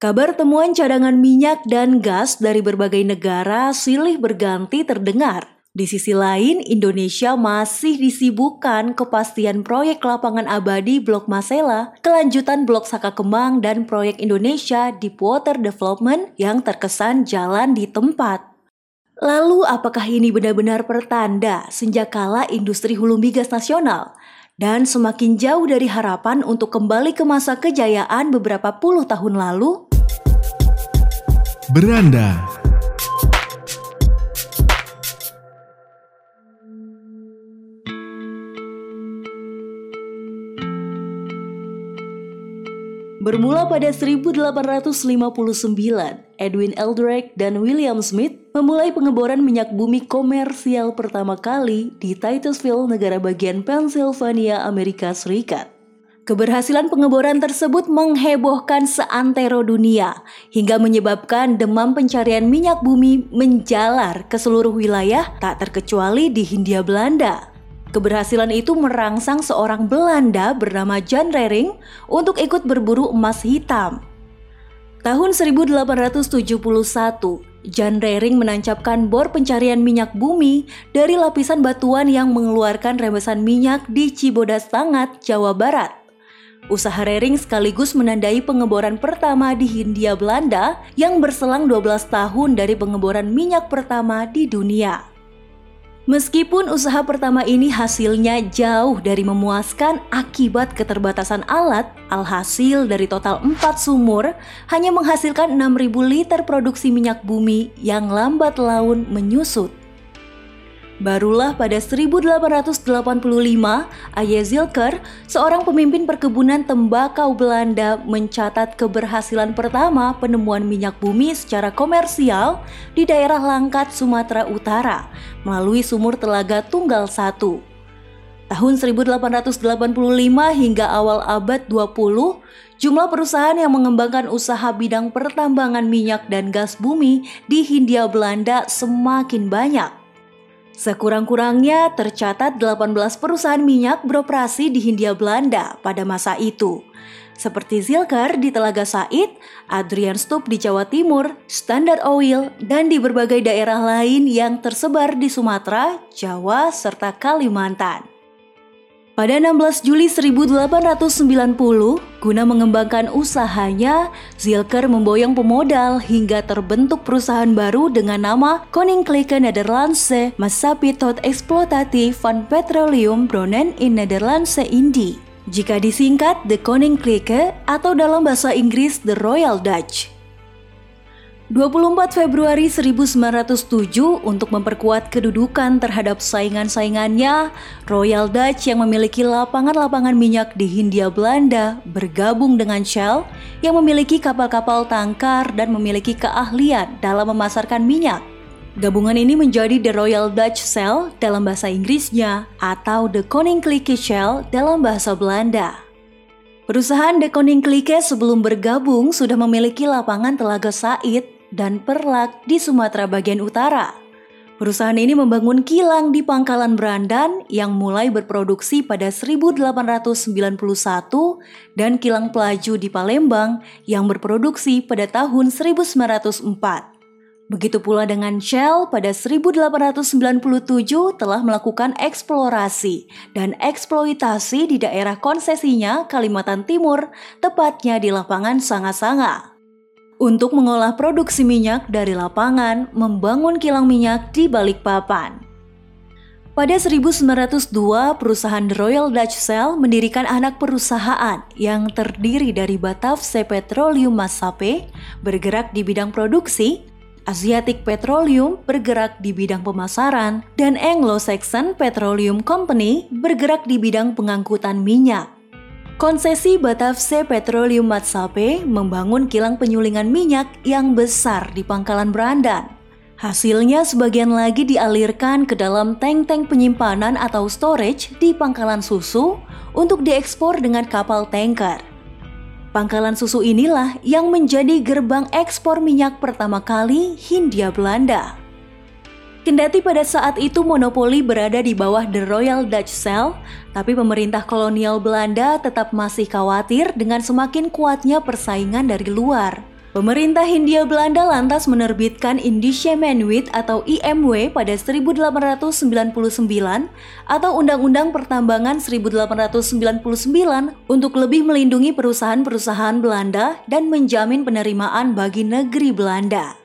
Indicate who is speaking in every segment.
Speaker 1: Kabar temuan cadangan minyak dan gas dari berbagai negara silih berganti terdengar. Di sisi lain, Indonesia masih disibukkan kepastian proyek lapangan abadi Blok Masela, kelanjutan Blok Saka Kemang, dan proyek Indonesia Deepwater Development yang terkesan jalan di tempat. Lalu apakah ini benar-benar pertanda sejak kala industri hulu migas nasional dan semakin jauh dari harapan untuk kembali ke masa kejayaan beberapa puluh tahun lalu?
Speaker 2: Beranda
Speaker 1: Bermula pada 1859, Edwin Eldred dan William Smith memulai pengeboran minyak bumi komersial pertama kali di Titusville, negara bagian Pennsylvania, Amerika Serikat. Keberhasilan pengeboran tersebut menghebohkan seantero dunia hingga menyebabkan demam pencarian minyak bumi menjalar ke seluruh wilayah tak terkecuali di Hindia Belanda. Keberhasilan itu merangsang seorang Belanda bernama Jan Rering untuk ikut berburu emas hitam. Tahun 1871, Jan Rering menancapkan bor pencarian minyak bumi dari lapisan batuan yang mengeluarkan rembesan minyak di Cibodas Tangat, Jawa Barat. Usaha Rering sekaligus menandai pengeboran pertama di Hindia Belanda yang berselang 12 tahun dari pengeboran minyak pertama di dunia. Meskipun usaha pertama ini hasilnya jauh dari memuaskan akibat keterbatasan alat, alhasil dari total 4 sumur hanya menghasilkan 6.000 liter produksi minyak bumi yang lambat laun menyusut. Barulah pada 1885, Aye Zilker, seorang pemimpin perkebunan tembakau Belanda, mencatat keberhasilan pertama penemuan minyak bumi secara komersial di daerah Langkat, Sumatera Utara, melalui sumur Telaga Tunggal Satu. Tahun 1885 hingga awal abad 20, jumlah perusahaan yang mengembangkan usaha bidang pertambangan minyak dan gas bumi di Hindia Belanda semakin banyak. Sekurang-kurangnya tercatat 18 perusahaan minyak beroperasi di Hindia Belanda pada masa itu. Seperti Zilkar di Telaga Said, Adrian Stup di Jawa Timur, Standard Oil, dan di berbagai daerah lain yang tersebar di Sumatera, Jawa, serta Kalimantan. Pada 16 Juli 1890, guna mengembangkan usahanya, Zilker memboyong pemodal hingga terbentuk perusahaan baru dengan nama Koninklijke Nederlandse Maatschappij tot Exploitatie van Petroleum Bronnen in Nederlandse Indie. Jika disingkat The Koninklijke atau dalam bahasa Inggris The Royal Dutch. 24 Februari 1907 untuk memperkuat kedudukan terhadap saingan-saingannya, Royal Dutch yang memiliki lapangan-lapangan minyak di Hindia Belanda bergabung dengan Shell yang memiliki kapal-kapal tangkar dan memiliki keahlian dalam memasarkan minyak. Gabungan ini menjadi The Royal Dutch Shell dalam bahasa Inggrisnya atau The Koninklijke Shell dalam bahasa Belanda. Perusahaan The Koninklijke sebelum bergabung sudah memiliki lapangan Telaga Said dan Perlak di Sumatera bagian utara. Perusahaan ini membangun kilang di Pangkalan Berandan yang mulai berproduksi pada 1891 dan kilang pelaju di Palembang yang berproduksi pada tahun 1904. Begitu pula dengan Shell pada 1897 telah melakukan eksplorasi dan eksploitasi di daerah konsesinya Kalimantan Timur, tepatnya di lapangan Sanga-Sanga untuk mengolah produksi minyak dari lapangan, membangun kilang minyak di Balikpapan. Pada 1902, perusahaan Royal Dutch Shell mendirikan anak perusahaan yang terdiri dari Batavse Petroleum Masape bergerak di bidang produksi, Asiatic Petroleum bergerak di bidang pemasaran, dan Anglo-Saxon Petroleum Company bergerak di bidang pengangkutan minyak. Konsesi Batavse Petroleum Matsape membangun kilang penyulingan minyak yang besar di Pangkalan Berandan. Hasilnya sebagian lagi dialirkan ke dalam tank-tank penyimpanan atau storage di Pangkalan Susu untuk diekspor dengan kapal tanker. Pangkalan susu inilah yang menjadi gerbang ekspor minyak pertama kali Hindia Belanda. Kendati pada saat itu monopoli berada di bawah The Royal Dutch Shell, tapi pemerintah kolonial Belanda tetap masih khawatir dengan semakin kuatnya persaingan dari luar. Pemerintah Hindia Belanda lantas menerbitkan Indische-Manwit atau IMW pada 1899 atau Undang-Undang Pertambangan 1899 untuk lebih melindungi perusahaan-perusahaan Belanda dan menjamin penerimaan bagi negeri Belanda.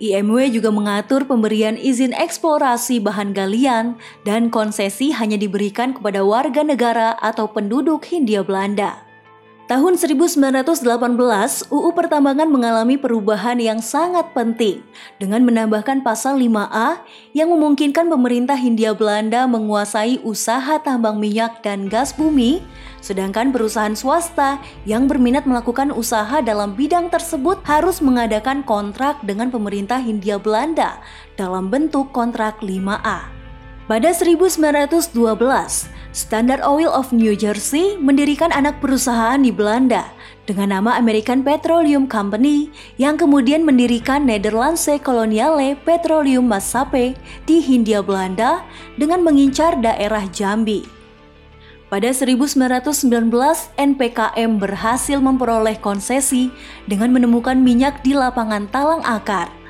Speaker 1: IMW juga mengatur pemberian izin eksplorasi bahan galian dan konsesi hanya diberikan kepada warga negara atau penduduk Hindia Belanda. Tahun 1918, UU Pertambangan mengalami perubahan yang sangat penting dengan menambahkan pasal 5A yang memungkinkan pemerintah Hindia Belanda menguasai usaha tambang minyak dan gas bumi, sedangkan perusahaan swasta yang berminat melakukan usaha dalam bidang tersebut harus mengadakan kontrak dengan pemerintah Hindia Belanda dalam bentuk kontrak 5A. Pada 1912, Standard Oil of New Jersey mendirikan anak perusahaan di Belanda dengan nama American Petroleum Company yang kemudian mendirikan Nederlandse Koloniale Petroleum Maatschappij di Hindia Belanda dengan mengincar daerah Jambi. Pada 1919, NPKM berhasil memperoleh konsesi dengan menemukan minyak di lapangan Talang Akar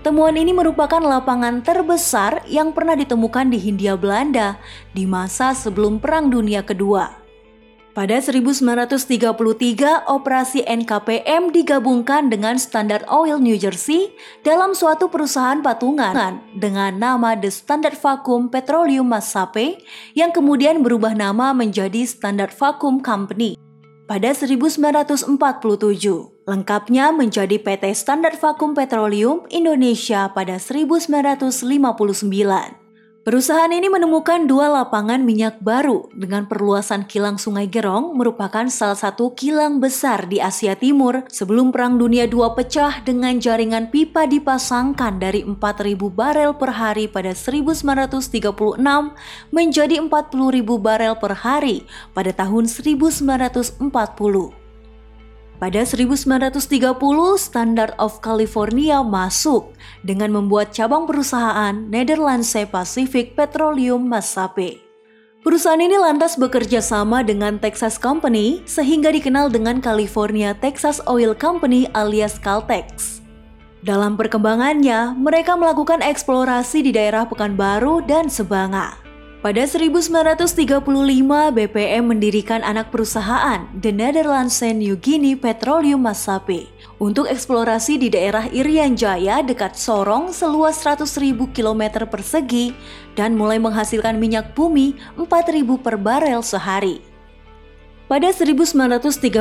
Speaker 1: Temuan ini merupakan lapangan terbesar yang pernah ditemukan di Hindia Belanda di masa sebelum Perang Dunia Kedua. Pada 1933, operasi NKPM digabungkan dengan Standard Oil New Jersey dalam suatu perusahaan patungan dengan nama The Standard Vacuum Petroleum Maatschappij yang kemudian berubah nama menjadi Standard Vacuum Company pada 1947. Lengkapnya menjadi PT Standar Vakum Petroleum Indonesia pada 1959. Perusahaan ini menemukan dua lapangan minyak baru dengan perluasan kilang Sungai Gerong merupakan salah satu kilang besar di Asia Timur sebelum Perang Dunia II pecah dengan jaringan pipa dipasangkan dari 4.000 barel per hari pada 1936 menjadi 40.000 barel per hari pada tahun 1940. Pada 1930, Standard of California masuk dengan membuat cabang perusahaan Netherlandse Pacific Petroleum Maatschappij. Perusahaan ini lantas bekerja sama dengan Texas Company sehingga dikenal dengan California Texas Oil Company alias Caltex. Dalam perkembangannya, mereka melakukan eksplorasi di daerah Pekanbaru dan Sebanga. Pada 1935, BPM mendirikan anak perusahaan The Netherlands New Guinea Petroleum Maatschappij untuk eksplorasi di daerah Irian Jaya dekat Sorong seluas 100.000 km persegi dan mulai menghasilkan minyak bumi 4.000 per barel sehari. Pada 1936,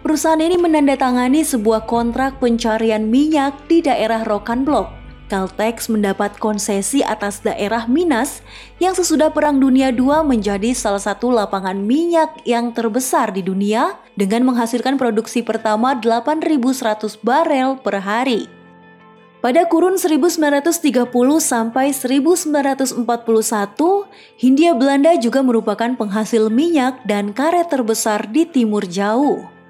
Speaker 1: perusahaan ini menandatangani sebuah kontrak pencarian minyak di daerah Rokan Block Caltex mendapat konsesi atas daerah Minas yang sesudah Perang Dunia II menjadi salah satu lapangan minyak yang terbesar di dunia dengan menghasilkan produksi pertama 8.100 barel per hari. Pada kurun 1930 sampai 1941, Hindia Belanda juga merupakan penghasil minyak dan karet terbesar di timur jauh.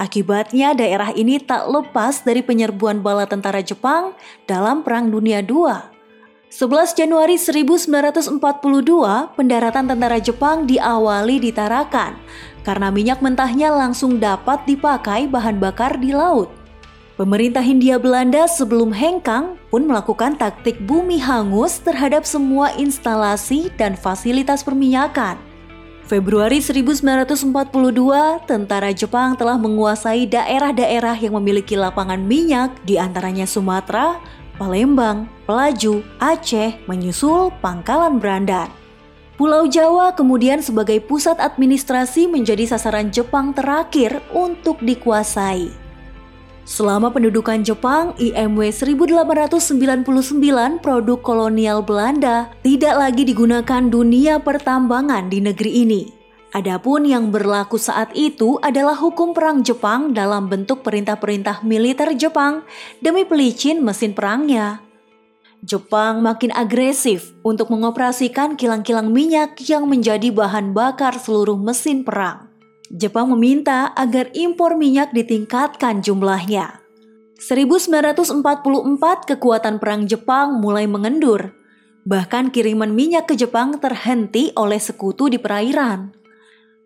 Speaker 1: Akibatnya daerah ini tak lepas dari penyerbuan bala tentara Jepang dalam Perang Dunia II. 11 Januari 1942, pendaratan tentara Jepang diawali di Tarakan karena minyak mentahnya langsung dapat dipakai bahan bakar di laut. Pemerintah Hindia Belanda sebelum hengkang pun melakukan taktik bumi hangus terhadap semua instalasi dan fasilitas perminyakan. Februari 1942, tentara Jepang telah menguasai daerah-daerah yang memiliki lapangan minyak di antaranya Sumatera, Palembang, Pelaju, Aceh, menyusul Pangkalan Berandan. Pulau Jawa kemudian sebagai pusat administrasi menjadi sasaran Jepang terakhir untuk dikuasai. Selama pendudukan Jepang, IMW 1899 produk kolonial Belanda tidak lagi digunakan dunia pertambangan di negeri ini. Adapun yang berlaku saat itu adalah hukum perang Jepang dalam bentuk perintah-perintah militer Jepang demi pelicin mesin perangnya. Jepang makin agresif untuk mengoperasikan kilang-kilang minyak yang menjadi bahan bakar seluruh mesin perang. Jepang meminta agar impor minyak ditingkatkan jumlahnya. 1944 kekuatan perang Jepang mulai mengendur. Bahkan kiriman minyak ke Jepang terhenti oleh sekutu di perairan.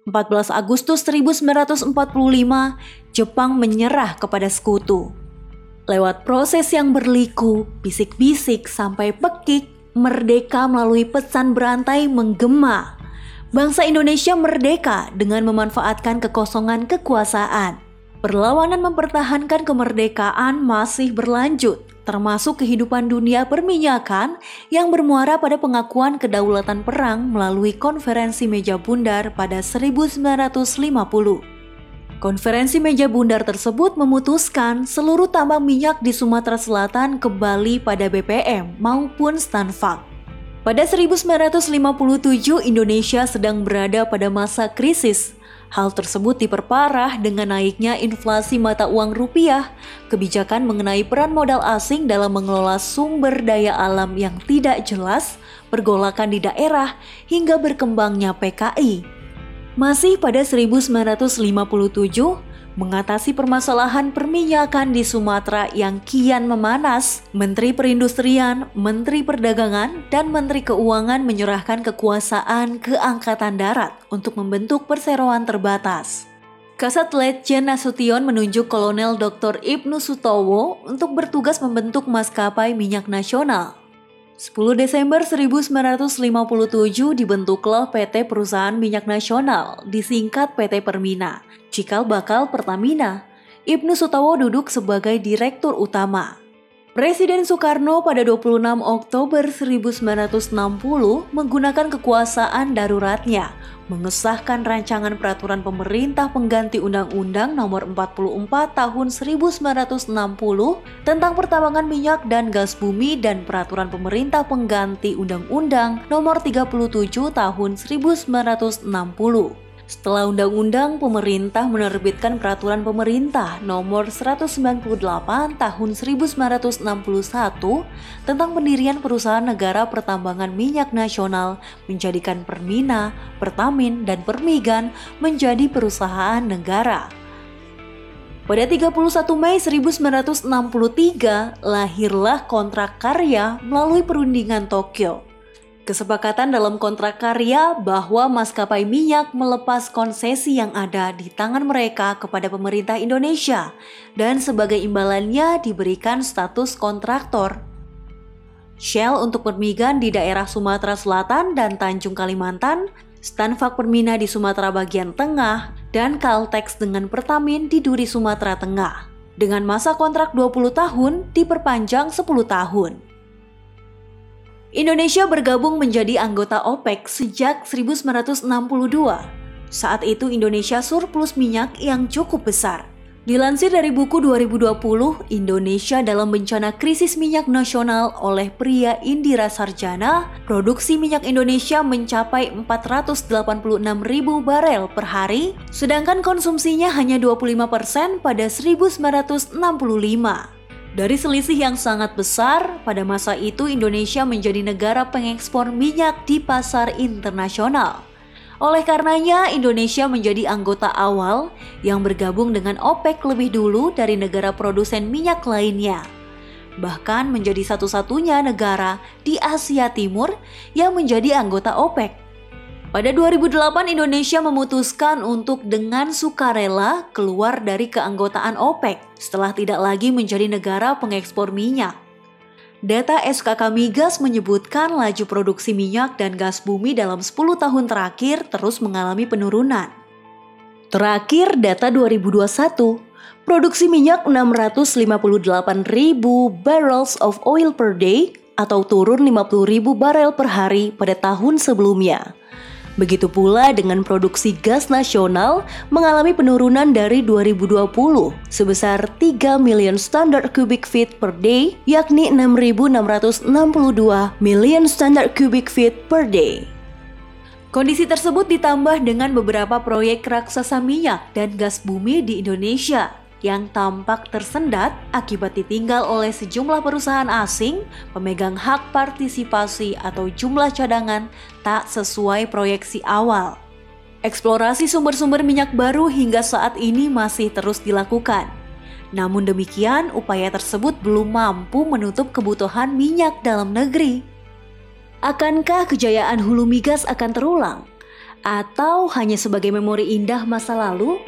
Speaker 1: 14 Agustus 1945, Jepang menyerah kepada sekutu. Lewat proses yang berliku, bisik-bisik sampai pekik, merdeka melalui pesan berantai menggema. Bangsa Indonesia merdeka dengan memanfaatkan kekosongan kekuasaan. Perlawanan mempertahankan kemerdekaan masih berlanjut termasuk kehidupan dunia perminyakan yang bermuara pada pengakuan kedaulatan perang melalui konferensi meja bundar pada 1950. Konferensi meja bundar tersebut memutuskan seluruh tambang minyak di Sumatera Selatan kembali pada BPM maupun Stanfak. Pada 1957 Indonesia sedang berada pada masa krisis Hal tersebut diperparah dengan naiknya inflasi mata uang rupiah, kebijakan mengenai peran modal asing dalam mengelola sumber daya alam yang tidak jelas, pergolakan di daerah, hingga berkembangnya PKI. Masih pada 1957, mengatasi permasalahan perminyakan di Sumatera yang kian memanas, Menteri Perindustrian, Menteri Perdagangan, dan Menteri Keuangan menyerahkan kekuasaan ke Angkatan Darat untuk membentuk perseroan terbatas. Kasat Letjen Nasution menunjuk Kolonel Dr. Ibnu Sutowo untuk bertugas membentuk maskapai minyak nasional 10 Desember 1957 dibentuklah PT Perusahaan Minyak Nasional, disingkat PT Permina, cikal bakal Pertamina. Ibnu Sutowo duduk sebagai direktur utama. Presiden Soekarno pada 26 Oktober 1960 menggunakan kekuasaan daruratnya mengesahkan rancangan peraturan pemerintah pengganti Undang-Undang Nomor 44 Tahun 1960 tentang pertambangan minyak dan gas bumi dan peraturan pemerintah pengganti Undang-Undang Nomor 37 Tahun 1960. Setelah undang-undang, pemerintah menerbitkan peraturan pemerintah nomor 198 tahun 1961 tentang pendirian perusahaan negara pertambangan minyak nasional menjadikan Permina, Pertamin, dan Permigan menjadi perusahaan negara. Pada 31 Mei 1963, lahirlah kontrak karya melalui perundingan Tokyo Kesepakatan dalam kontrak karya bahwa maskapai minyak melepas konsesi yang ada di tangan mereka kepada pemerintah Indonesia dan sebagai imbalannya diberikan status kontraktor. Shell untuk permigan di daerah Sumatera Selatan dan Tanjung Kalimantan, Stanfak Permina di Sumatera bagian tengah, dan Caltex dengan Pertamin di Duri Sumatera Tengah. Dengan masa kontrak 20 tahun diperpanjang 10 tahun. Indonesia bergabung menjadi anggota OPEC sejak 1962. Saat itu Indonesia surplus minyak yang cukup besar. Dilansir dari buku 2020, Indonesia dalam bencana krisis minyak nasional oleh pria Indira Sarjana, produksi minyak Indonesia mencapai 486 ribu barel per hari, sedangkan konsumsinya hanya 25% pada 1965. Dari selisih yang sangat besar, pada masa itu Indonesia menjadi negara pengekspor minyak di pasar internasional. Oleh karenanya, Indonesia menjadi anggota awal yang bergabung dengan OPEC lebih dulu dari negara produsen minyak lainnya. Bahkan menjadi satu-satunya negara di Asia Timur yang menjadi anggota OPEC. Pada 2008 Indonesia memutuskan untuk dengan sukarela keluar dari keanggotaan OPEC setelah tidak lagi menjadi negara pengekspor minyak. Data SKK Migas menyebutkan laju produksi minyak dan gas bumi dalam 10 tahun terakhir terus mengalami penurunan. Terakhir data 2021, produksi minyak 658 ribu barrels of oil per day atau turun 50 ribu barel per hari pada tahun sebelumnya. Begitu pula dengan produksi gas nasional mengalami penurunan dari 2020 sebesar 3 million standard cubic feet per day yakni 6.662 million standard cubic feet per day. Kondisi tersebut ditambah dengan beberapa proyek raksasa minyak dan gas bumi di Indonesia yang tampak tersendat akibat ditinggal oleh sejumlah perusahaan asing pemegang hak partisipasi atau jumlah cadangan tak sesuai proyeksi awal. Eksplorasi sumber-sumber minyak baru hingga saat ini masih terus dilakukan. Namun demikian, upaya tersebut belum mampu menutup kebutuhan minyak dalam negeri. Akankah kejayaan hulu migas akan terulang? Atau hanya sebagai memori indah masa lalu?